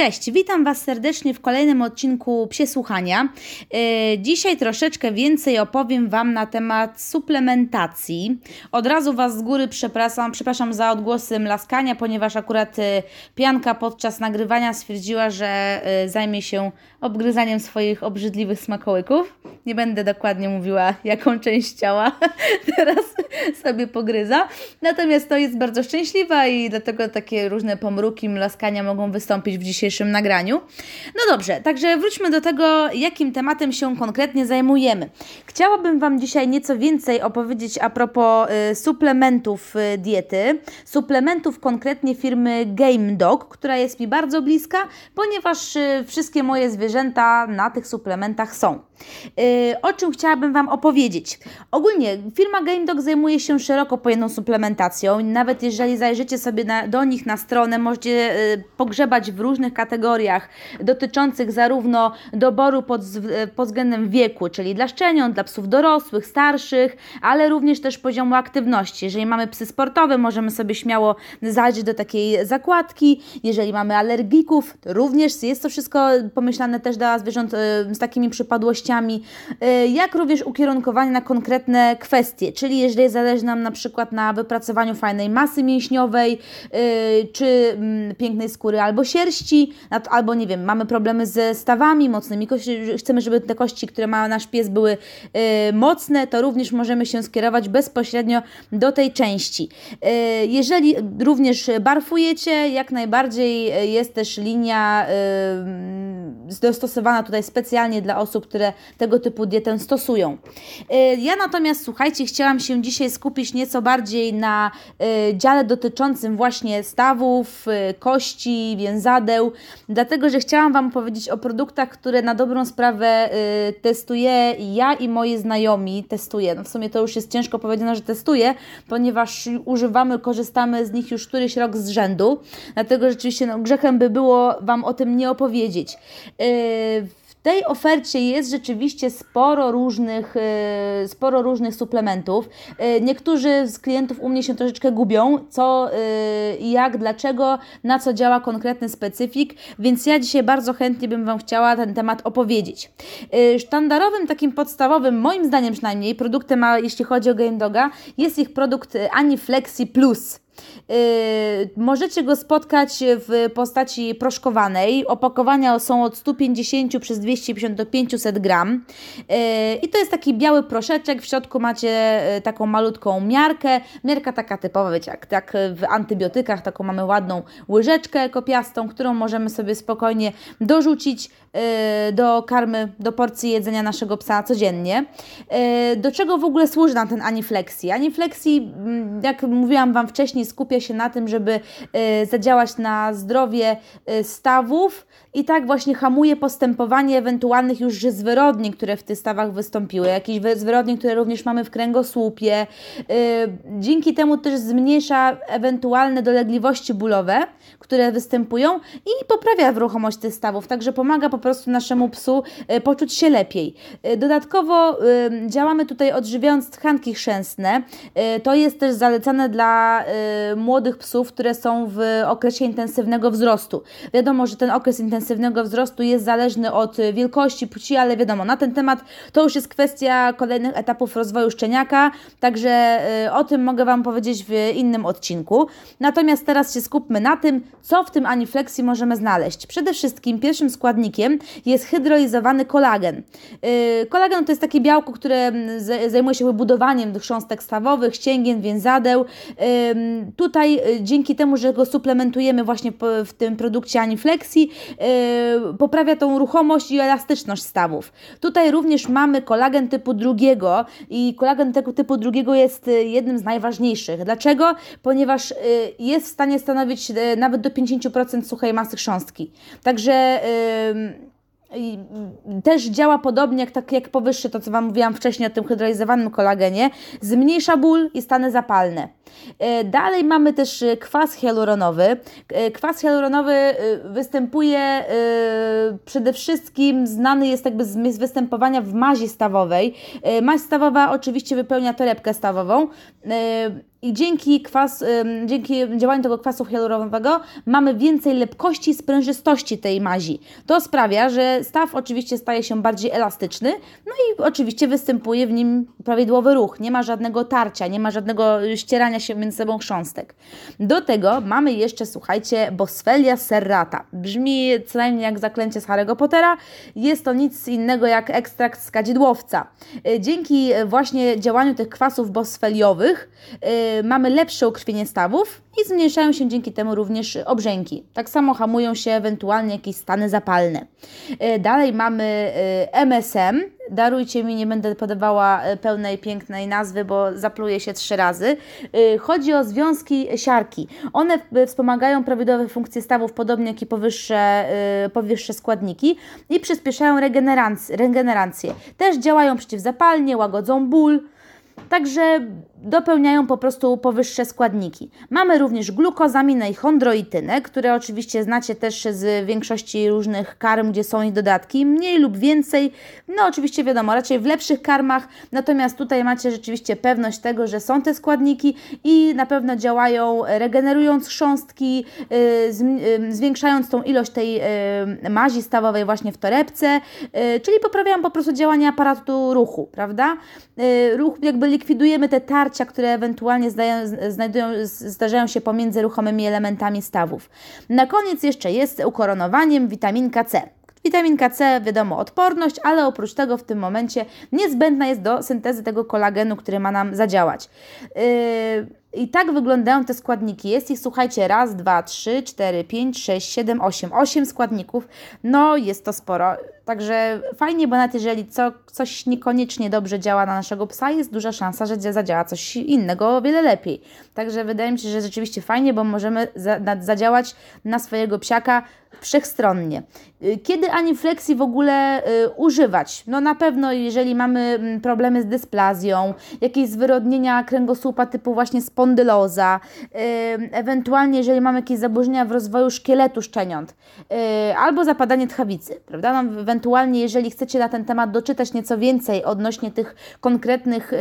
Cześć, witam Was serdecznie w kolejnym odcinku Psiesłuchania. Yy, dzisiaj troszeczkę więcej opowiem Wam na temat suplementacji. Od razu Was z góry przepraszam, przepraszam za odgłosy mlaskania, ponieważ akurat yy, Pianka podczas nagrywania stwierdziła, że yy, zajmie się obgryzaniem swoich obrzydliwych smakołyków. Nie będę dokładnie mówiła, jaką część ciała teraz sobie pogryza. Natomiast to jest bardzo szczęśliwa i dlatego takie różne pomruki, mlaskania mogą wystąpić w dzisiejszym nagraniu. No dobrze, także wróćmy do tego, jakim tematem się konkretnie zajmujemy. Chciałabym Wam dzisiaj nieco więcej opowiedzieć a propos y, suplementów y, diety. Suplementów konkretnie firmy Game Dog, która jest mi bardzo bliska, ponieważ y, wszystkie moje zwierzęta na tych suplementach są. Y, o czym chciałabym Wam opowiedzieć? Ogólnie firma Game Dog zajmuje się szeroko pojętą suplementacją. Nawet jeżeli zajrzycie sobie na, do nich na stronę, możecie y, pogrzebać w różnych kategoriach dotyczących zarówno doboru pod, pod względem wieku, czyli dla szczeniąt, dla psów dorosłych, starszych, ale również też poziomu aktywności. Jeżeli mamy psy sportowe, możemy sobie śmiało zajrzeć do takiej zakładki. Jeżeli mamy alergików, również jest to wszystko pomyślane też dla zwierząt y, z takimi przypadłościami, y, jak również ukierunkowanie na konkretne kwestie, czyli jeżeli zależy nam na przykład na wypracowaniu fajnej masy mięśniowej, y, czy mm, pięknej skóry albo sierści, albo nie wiem, mamy problemy ze stawami mocnymi, chcemy, żeby te kości, które ma nasz pies były mocne, to również możemy się skierować bezpośrednio do tej części. Jeżeli również barfujecie, jak najbardziej jest też linia dostosowana tutaj specjalnie dla osób, które tego typu dietę stosują. Y, ja natomiast, słuchajcie, chciałam się dzisiaj skupić nieco bardziej na y, dziale dotyczącym właśnie stawów, y, kości, więzadeł, dlatego, że chciałam Wam powiedzieć o produktach, które na dobrą sprawę testuję ja i moi znajomi testuję. No w sumie to już jest ciężko powiedziane, że testuję, ponieważ używamy, korzystamy z nich już któryś rok z rzędu, dlatego rzeczywiście no, grzechem by było Wam o tym nie opowiedzieć. W tej ofercie jest rzeczywiście sporo różnych, y, sporo różnych suplementów. Y, niektórzy z klientów u mnie się troszeczkę gubią, co, jak, dlaczego, na co działa konkretny specyfik, więc ja dzisiaj bardzo chętnie bym Wam chciała ten temat opowiedzieć. Sztandarowym, takim podstawowym, moim zdaniem przynajmniej, produktem, jeśli chodzi o Game Doga, jest ich produkt Aniflexi Plus. Yy, możecie go spotkać w postaci proszkowanej. Opakowania są od 150 przez 250 do 500 gram. Yy, I to jest taki biały proszeczek. W środku macie yy, taką malutką miarkę. Miarka taka typowa, wiecie, jak, jak w antybiotykach, taką mamy ładną łyżeczkę kopiastą, którą możemy sobie spokojnie dorzucić do karmy, do porcji jedzenia naszego psa codziennie. Do czego w ogóle służy nam ten aniflexi? Aniflexi, mm, jak mówiłam Wam wcześniej, skupia się na tym, żeby e, zadziałać na zdrowie stawów i tak właśnie hamuje postępowanie ewentualnych już zwyrodnień, które w tych stawach wystąpiły, jakieś zwyrodnień, które również mamy w kręgosłupie. Dzięki temu też zmniejsza ewentualne dolegliwości bólowe, które występują i poprawia ruchomość tych stawów, także pomaga po prostu naszemu psu poczuć się lepiej. Dodatkowo działamy tutaj odżywiając tkanki chrzęsne. To jest też zalecane dla młodych psów, które są w okresie intensywnego wzrostu. Wiadomo, że ten okres intensywnego wzrostu jest zależny od wielkości, płci, ale wiadomo, na ten temat to już jest kwestia kolejnych etapów rozwoju szczeniaka, także o tym mogę Wam powiedzieć w innym odcinku. Natomiast teraz się skupmy na tym, co w tym anifleksji możemy znaleźć. Przede wszystkim pierwszym składnikiem jest hydrolizowany kolagen. Y, kolagen to jest takie białko, które zajmuje się wybudowaniem chrząstek stawowych, ścięgien, więzadeł. Tutaj y, dzięki temu, że go suplementujemy właśnie w tym produkcie Aniflexi, y, poprawia tą ruchomość i elastyczność stawów. Tutaj również mamy kolagen typu drugiego i kolagen tego typu drugiego jest jednym z najważniejszych. Dlaczego? Ponieważ jest w stanie stanowić nawet do 50% suchej masy chrząstki. Także też działa podobnie jak, tak jak powyższe, to co Wam mówiłam wcześniej o tym hydrolizowanym kolagenie. Zmniejsza ból i stany zapalne. E, dalej mamy też e, kwas hialuronowy. E, kwas hialuronowy występuje przede wszystkim, znany jest jakby z występowania w mazi stawowej. Maź stawowa oczywiście wypełnia torebkę stawową. I dzięki, kwas, dzięki działaniu tego kwasu hialuronowego mamy więcej lepkości i sprężystości tej mazi. To sprawia, że staw oczywiście staje się bardziej elastyczny, no i oczywiście występuje w nim prawidłowy ruch. Nie ma żadnego tarcia, nie ma żadnego ścierania się między sobą chrząstek. Do tego mamy jeszcze, słuchajcie, Boswellia serrata. Brzmi co najmniej jak zaklęcie z Harry'ego Pottera. Jest to nic innego jak ekstrakt z kadzidłowca. E, dzięki właśnie działaniu tych kwasów bosfeliowych yy, mamy lepsze ukrwienie stawów i zmniejszają się dzięki temu również obrzęki. Tak samo hamują się ewentualnie jakieś stany zapalne. Yy, dalej mamy MSM, darujcie mi, nie będę podawała e, pełnej, pięknej nazwy, bo zapluję się trzy razy. E, chodzi o związki siarki. One wspomagają prawidłowe funkcje stawów, podobnie jak i powyższe, e, powyższe składniki i przyspieszają regenerację. Też działają przeciwzapalnie, łagodzą ból. Także dopełniają po prostu powyższe składniki. Mamy również glukozaminę i chondroitynę, które oczywiście znacie też z większości różnych karm, gdzie są ich dodatki, mniej lub więcej. No oczywiście wiadomo, raczej w lepszych karmach, natomiast tutaj macie rzeczywiście pewność tego, że są te składniki i na pewno działają regenerując chrząstki, y, y, zwiększając tą ilość tej y, mazi stawowej właśnie w torebce, czyli poprawiają po prostu działanie aparatu ruchu, prawda? Ruch, jakby likwidujemy te natarcia, które ewentualnie znajdują, zdarzają się pomiędzy ruchomymi elementami stawów. Na koniec jeszcze jest ukoronowaniem witaminka C. Witaminka C, wiadomo, odporność, ale oprócz tego w tym momencie niezbędna jest do syntezy tego kolagenu, który ma nam zadziałać. Yy, i tak wyglądają te składniki. Jest ich, słuchajcie, raz, dwa, trzy, cztery, pięć, sześć, siedem, osiem. Osiem składników. No, jest to sporo. Także fajnie, bo nawet jeżeli co, coś niekoniecznie dobrze działa na naszego psa, jest duża szansa, że zadziała coś innego o wiele lepiej. Także wydaje mi się, że rzeczywiście fajnie, bo możemy zadziałać na swojego psiaka wszechstronnie. Y, kiedy anifleksji w ogóle y, używać? No na pewno, jeżeli mamy mm, problemy z dysplazją, jakieś zwyrodnienia kręgosłupa typu właśnie spondyloza, y, ewentualnie jeżeli mamy jakieś zaburzenia w rozwoju szkieletu szczeniąt, y, albo zapadanie tchawicy, prawda? No, ewentualnie jeżeli chcecie na ten temat doczytać nieco więcej odnośnie tych konkretnych,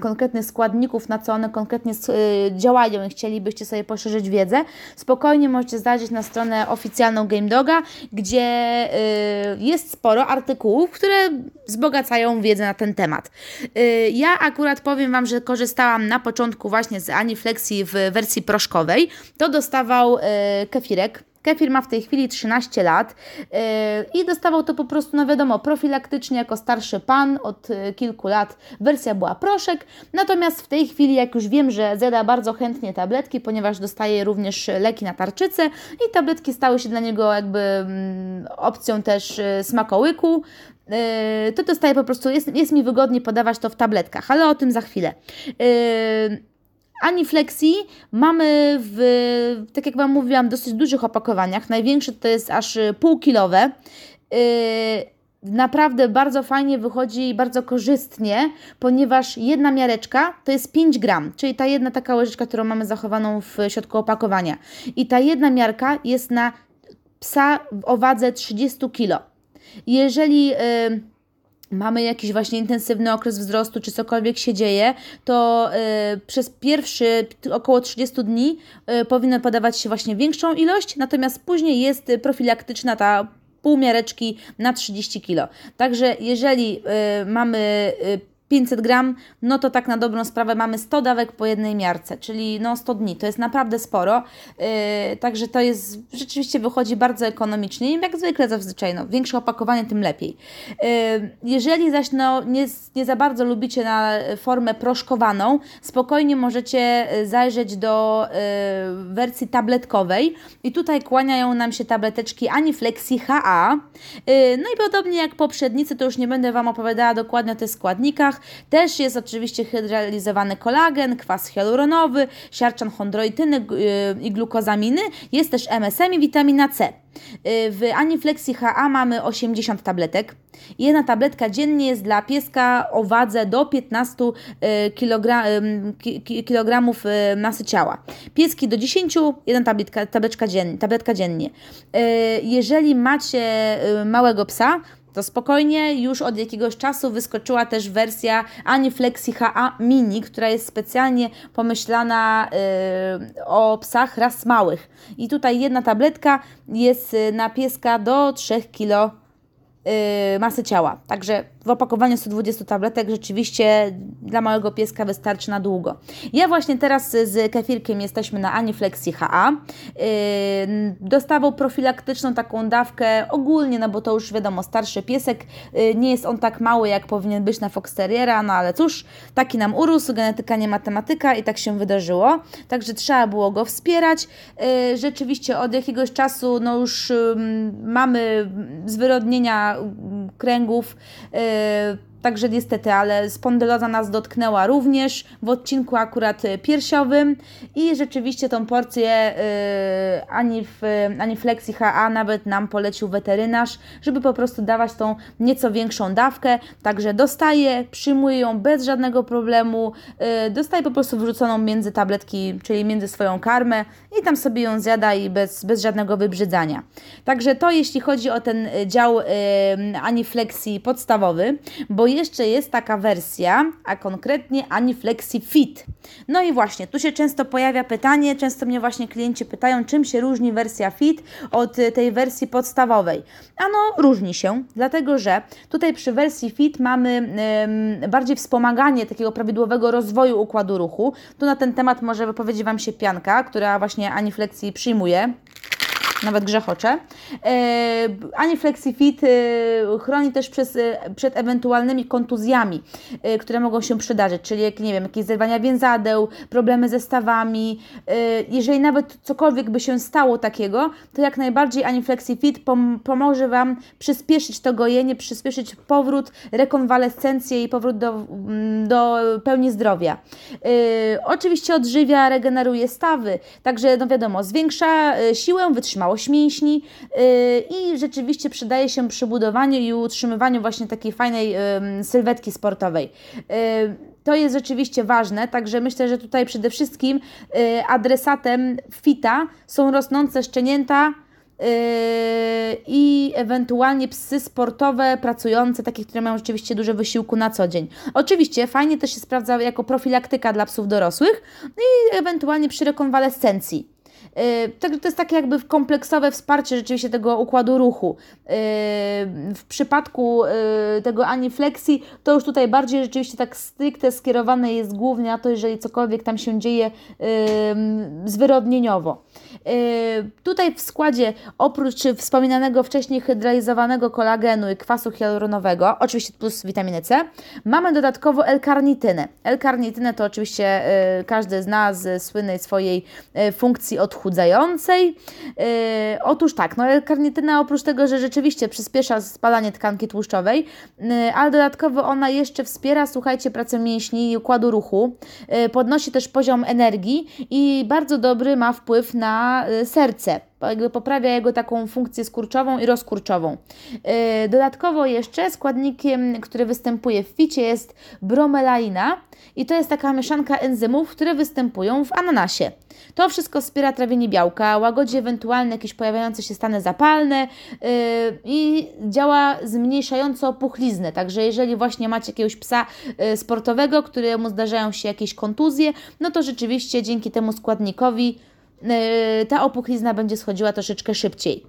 konkretnych składników, na co one konkretnie y, działają i chcielibyście sobie poszerzyć wiedzę, spokojnie możecie zajrzeć na stronę oficjalną Game Doga, gdzie y, jest sporo artykułów, które wzbogacają wiedzę na ten temat. Y, ja akurat powiem Wam, że korzystałam na początku właśnie z Aniflexi w wersji proszkowej. To dostawał y, kefirek Kefir ma w tej chwili 13 lat yy, i dostawał to po prostu, no wiadomo, profilaktycznie jako starszy pan od yy, kilku lat. Wersja była proszek, natomiast w tej chwili, jak już wiem, że zjada bardzo chętnie tabletki, ponieważ dostaje również leki na tarczycę i tabletki stały się dla niego jakby mm, opcją też yy, smakołyku, yy, to dostaje po prostu, jest, jest mi wygodnie podawać to w tabletkach, ale o tym za chwilę. Yy, Aniflexi mamy w, tak jak Wam mówiłam, dosyć dużych opakowaniach. Największe to jest aż półkilowe. Yy, naprawdę bardzo fajnie wychodzi i bardzo korzystnie, ponieważ jedna miareczka to jest 5 gram, czyli ta jedna taka łyżeczka, którą mamy zachowaną w środku opakowania. I ta jedna miarka jest na psa o wadze 30 kg. Jeżeli... Yy, mamy jakiś właśnie intensywny okres wzrostu, czy cokolwiek się dzieje, to y, przez pierwszy około 30 dni y, powinno podawać się właśnie większą ilość, natomiast później jest profilaktyczna ta półmiareczki na 30 kg. Także jeżeli y, mamy 500 gram, no to tak na dobrą sprawę mamy 100 dawek po jednej miarce, czyli no 100 dni. To jest naprawdę sporo. Yy, także to jest, rzeczywiście wychodzi bardzo ekonomicznie i jak zwykle zazwyczaj, no, większe opakowanie, tym lepiej. Yy, jeżeli zaś no, nie, nie za bardzo lubicie na formę proszkowaną, spokojnie możecie y, zajrzeć do yy, wersji tabletkowej i tutaj kłaniają nam się tableteczki Aniflexi HA. Yy, no i podobnie jak poprzednicy, to już nie będę Wam opowiadała dokładnie o tych składnikach, mięsach. Też jest oczywiście hydrolizowany kolagen, kwas hialuronowy, siarczan chondroityny y, i glukozaminy. Jest też MSM i witamina C. Y, w Aniflexi HA mamy 80 tabletek. Jedna tabletka dziennie jest dla pieska o wadze do 15 kg, kg masy ciała. Pieski do 10, jedna tabletka, tabletka dziennie, tabletka dziennie. Jeżeli macie y, małego psa, to spokojnie już od jakiegoś czasu wyskoczyła też wersja Aniflexi HA Mini, która jest specjalnie pomyślana yy, o psach ras małych. I tutaj jedna tabletka jest y, na pieska do 3 kg yy, masy ciała. Także w opakowaniu 120 tabletek rzeczywiście dla małego pieska wystarczy na długo. Ja właśnie teraz z kefirkiem jesteśmy na Aniflexi HA. Yy, dostawą profilaktyczną taką dawkę ogólnie, no bo to już wiadomo, starszy piesek, yy, nie jest on tak mały jak powinien być na Fox Terriera, no ale cóż, taki nam urósł, genetyka nie matematyka i tak się wydarzyło. Także trzeba było go wspierać. Yy, rzeczywiście od jakiegoś czasu no już mamy zwyrodnienia kręgów, Także niestety, ale spondyloza nas dotknęła również w odcinku akurat y, piersiowym i rzeczywiście tą porcję yy, ani, w, ani Flexi HA nawet nam polecił weterynarz, żeby po prostu dawać tą nieco większą dawkę. Także dostaje, przyjmuje ją bez żadnego problemu, yy, po prostu wrzuconą między tabletki, czyli między swoją karmę i tam sobie ją zjada i bez, bez żadnego wybrzydzania. Także to jeśli chodzi o ten y, dział yy, Aniflexi podstawowy, bo jeszcze jest taka wersja, a konkretnie Aniflexi Fit. No i właśnie, tu się często pojawia pytanie, często mnie właśnie klienci pytają, czym się różni wersja Fit od tej wersji podstawowej. Ano, różni się, dlatego że tutaj przy wersji Fit mamy ym, bardziej wspomaganie takiego prawidłowego rozwoju układu ruchu. Tu na ten temat może wypowiedzi Wam się pianka, która właśnie Aniflexi przyjmuje nawet grzechocze. E, ani FlexiFit e, chroni też przez, e, przed ewentualnymi kontuzjami, które mogą się przydarzyć, czyli jak, nie wiem, jakieś zerwania więzadeł, problemy ze stawami. Jeżeli nawet cokolwiek by się stało takiego, to jak najbardziej ani FlexiFit pom pomoże Wam przyspieszyć to gojenie, przyspieszyć powrót, rekonwalescencję i powrót do, mm, do pełni zdrowia. Oczywiście odżywia, regeneruje stawy, także no wiadomo, zwiększa siłę, wytrzymałość wytrzymałość mięśni yy, i rzeczywiście przydaje się przy budowaniu i utrzymywaniu właśnie takiej fajnej sylwetki sportowej. Yy, to jest rzeczywiście ważne, także myślę, że tutaj przede wszystkim yy, adresatem fita są rosnące szczenięta, i ewentualnie psy sportowe, pracujące, takie, które mają rzeczywiście duże wysiłku na co dzień. Oczywiście fajnie to się sprawdza jako profilaktyka dla psów dorosłych i ewentualnie przy rekonwalescencji. Y, także to jest takie jakby kompleksowe wsparcie rzeczywiście tego układu ruchu. Y, w przypadku y, tego aniflexi to już tutaj bardziej rzeczywiście tak stricte skierowane jest głównie na to, jeżeli cokolwiek tam się dzieje zwyrodnieniowo. Tutaj w składzie oprócz wspominanego wcześniej hydralizowanego kolagenu i kwasu hialuronowego, oczywiście plus witaminy C, mamy dodatkowo L-karnitynę. L-karnitynę to oczywiście każdy zna z słynnej swojej funkcji odchudzania odchudzającej. Yy, otóż tak, no karnityna oprócz tego, że rzeczywiście przyspiesza spalanie tkanki tłuszczowej, yy, ale dodatkowo ona jeszcze wspiera, słuchajcie, pracę mięśni i układu ruchu, yy, podnosi też poziom energii i bardzo dobry ma wpływ na yy, serce jakby poprawia jego taką funkcję skurczową i rozkurczową. Yy, dodatkowo jeszcze składnikiem, który występuje w ficie jest bromelaina i to jest taka mieszanka enzymów, które występują w ananasie. To wszystko wspiera trawienie białka, łagodzi ewentualne jakieś pojawiające się stany zapalne yy, i działa zmniejszająco puchliznę. Także jeżeli właśnie macie jakiegoś psa yy, sportowego, któremu zdarzają się jakieś kontuzje, no to rzeczywiście dzięki temu składnikowi ta opuchlizna będzie schodziła troszeczkę szybciej.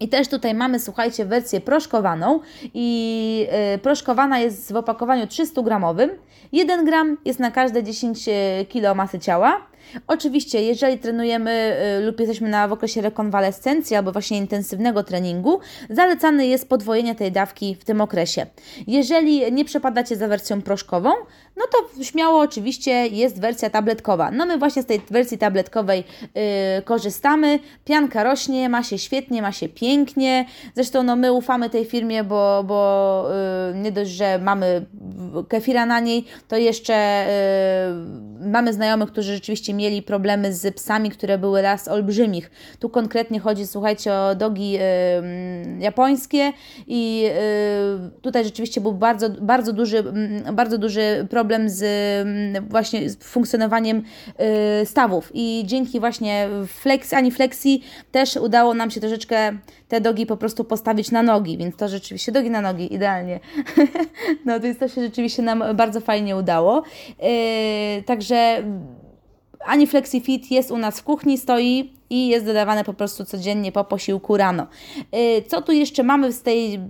I też tutaj mamy, słuchajcie, wersję proszkowaną i yy, proszkowana jest w opakowaniu 300 gramowym. 1 gram jest na każde 10 kg masy ciała. Oczywiście, jeżeli trenujemy y, lub jesteśmy na, w okresie rekonwalescencji albo właśnie intensywnego treningu, zalecane jest podwojenie tej dawki w tym okresie. Jeżeli nie przepadacie za wersją proszkową, no to śmiało oczywiście jest wersja tabletkowa. No my właśnie z tej wersji tabletkowej yy, korzystamy. Pianka rośnie, ma się świetnie, ma się pięknie. Zresztą no my ufamy tej firmie, bo, bo yy, nie dość, że mamy kefira na niej, to jeszcze mamy znajomych, którzy rzeczywiście mieli problemy z psami, które były raz olbrzymich. Tu konkretnie chodzi, słuchajcie, o dogi japońskie i tutaj rzeczywiście był bardzo, bardzo, duży, bardzo duży problem z właśnie z funkcjonowaniem stawów i dzięki właśnie flex, ani flexi też udało nam się troszeczkę te dogi po prostu postawić na nogi, więc to rzeczywiście dogi na nogi, idealnie. no jest to się rzeczywiście nam bardzo fajnie udało. Yy, także ani FlexiFit jest u nas w kuchni, stoi i jest dodawane po prostu codziennie po posiłku rano. Yy, co tu jeszcze mamy z tej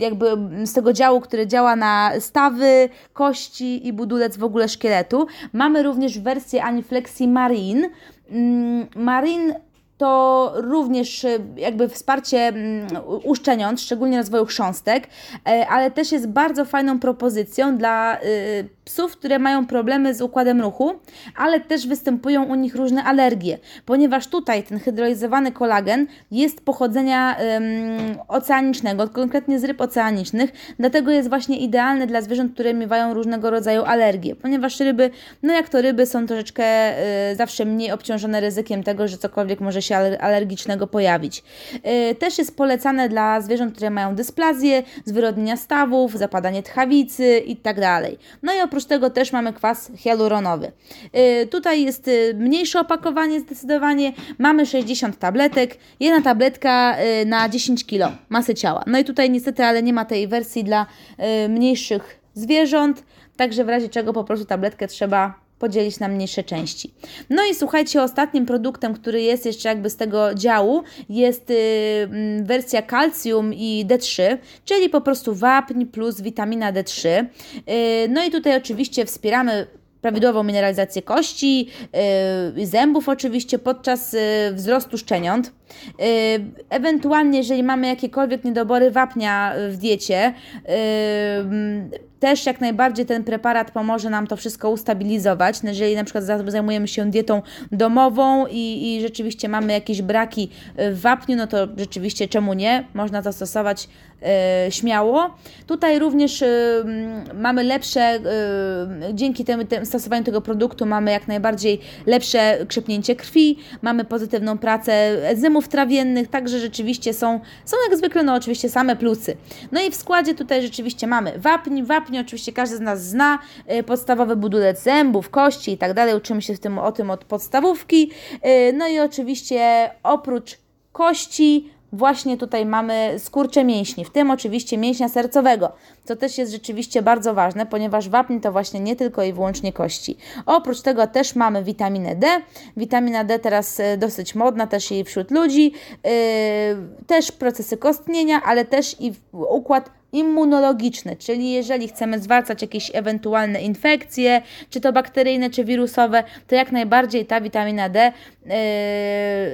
jakby z tego działu, który działa na stawy, kości i budulec w ogóle szkieletu. Mamy również wersję Aniflexi Marine. Mm, Marine to również y, jakby wsparcie mm, uszczeniąt, szczególnie rozwoju chrząstek, e, ale też jest bardzo fajną propozycją dla y, psów, które mają problemy z układem ruchu, ale też występują u nich różne alergie, ponieważ tutaj ten hydrolizowany kolagen jest pochodzenia um, oceanicznego, konkretnie z ryb oceanicznych, dlatego jest właśnie idealny dla zwierząt, które miewają różnego rodzaju alergie, ponieważ ryby, no jak to ryby, są troszeczkę y, zawsze mniej obciążone ryzykiem tego, że cokolwiek może się alergicznego pojawić. Y, też jest polecane dla zwierząt, które mają dysplazję, zwyrodnienia stawów, zapadanie tchawicy itd. Tak no i oprócz Oprócz tego też mamy kwas hialuronowy. Yy, tutaj jest y, mniejsze opakowanie zdecydowanie. Mamy 60 tabletek. Jedna tabletka yy, na 10 kg masy ciała. No i tutaj niestety, ale nie ma tej wersji dla mniejszych zwierząt. Także w razie czego po prostu tabletkę trzeba podzielić na mniejsze części. No i słuchajcie, ostatnim produktem, który jest jeszcze jakby z tego działu, jest y, mm, wersja kalcium i D3, czyli po prostu wapń plus witamina D3. Y, no i tutaj oczywiście wspieramy prawidłową mineralizację kości, yy, zębów oczywiście podczas yy, wzrostu szczeniąt. Yy, ewentualnie, jeżeli mamy jakiekolwiek niedobory wapnia w diecie, yy, też jak najbardziej ten preparat pomoże nam to wszystko ustabilizować. No, jeżeli na przykład zajmujemy się dietą domową i, i rzeczywiście mamy jakieś braki w wapniu, no to rzeczywiście czemu nie? Można to stosować e, śmiało. Tutaj również e, mamy lepsze, e, dzięki temu, temu stosowaniu tego produktu mamy jak najbardziej lepsze krzepnięcie krwi, mamy pozytywną pracę enzymów trawiennych, także rzeczywiście są, są jak zwykle, no oczywiście same plusy. No i w składzie tutaj rzeczywiście mamy wapń, wapń oczywiście każdy z nas zna podstawowy budulec zębów, kości i tak dalej. Uczymy się w tym, o tym od podstawówki. No i oczywiście oprócz kości właśnie tutaj mamy skurcze mięśni, w tym oczywiście mięśnia sercowego, co też jest rzeczywiście bardzo ważne, ponieważ wapń to właśnie nie tylko i wyłącznie kości. Oprócz tego też mamy witaminę D. Witamina D teraz y, dosyć modna też i wśród ludzi. Też procesy kostnienia, ale też i układ immunologiczny, czyli jeżeli chcemy zwalczać jakieś ewentualne infekcje, czy to bakteryjne, czy wirusowe, to jak najbardziej ta witamina D yy,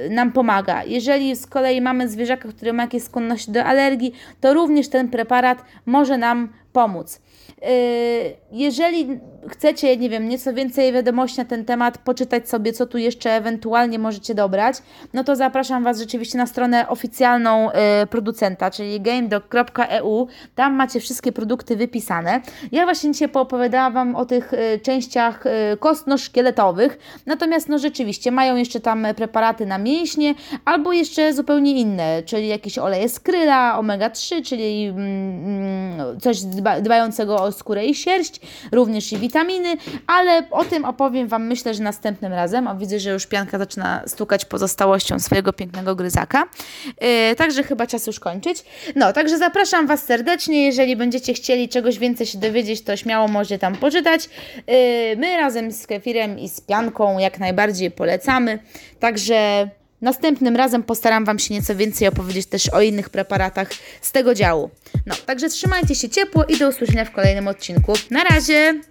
nam pomaga. Jeżeli z kolei mamy zwierzaka, który ma jakieś skłonności do alergii, to również ten preparat może nam pomóc. Yy, jeżeli chcecie, nie wiem, nieco więcej wiadomości na ten temat, poczytać sobie, co tu jeszcze ewentualnie możecie dobrać, no to zapraszam Was rzeczywiście na stronę oficjalną yy, producenta, czyli gamedog.eu. Tam macie wszystkie produkty wypisane. Ja właśnie dzisiaj poopowiadałam Wam o tych yy, częściach kostno-szkieletowych, natomiast no rzeczywiście mają jeszcze tam preparaty na mięśnie, albo jeszcze zupełnie inne, czyli jakieś oleje skryla, omega-3, czyli mm, mm dbającego o skórę i sierść, również i witaminy, ale o tym opowiem Wam myślę, że następnym razem. O, widzę, że już pianka zaczyna stukać pozostałością swojego pięknego gryzaka. Yy, także chyba czas już kończyć. No, także zapraszam Was serdecznie. Jeżeli będziecie chcieli czegoś więcej się dowiedzieć, to śmiało możecie tam poczytać. Yy, my razem z kefirem i z pianką jak najbardziej polecamy. Także Następnym razem postaram Wam się nieco więcej opowiedzieć też o innych preparatach z tego działu. No, także trzymajcie się ciepło i do usłyszenia w kolejnym odcinku. Na razie!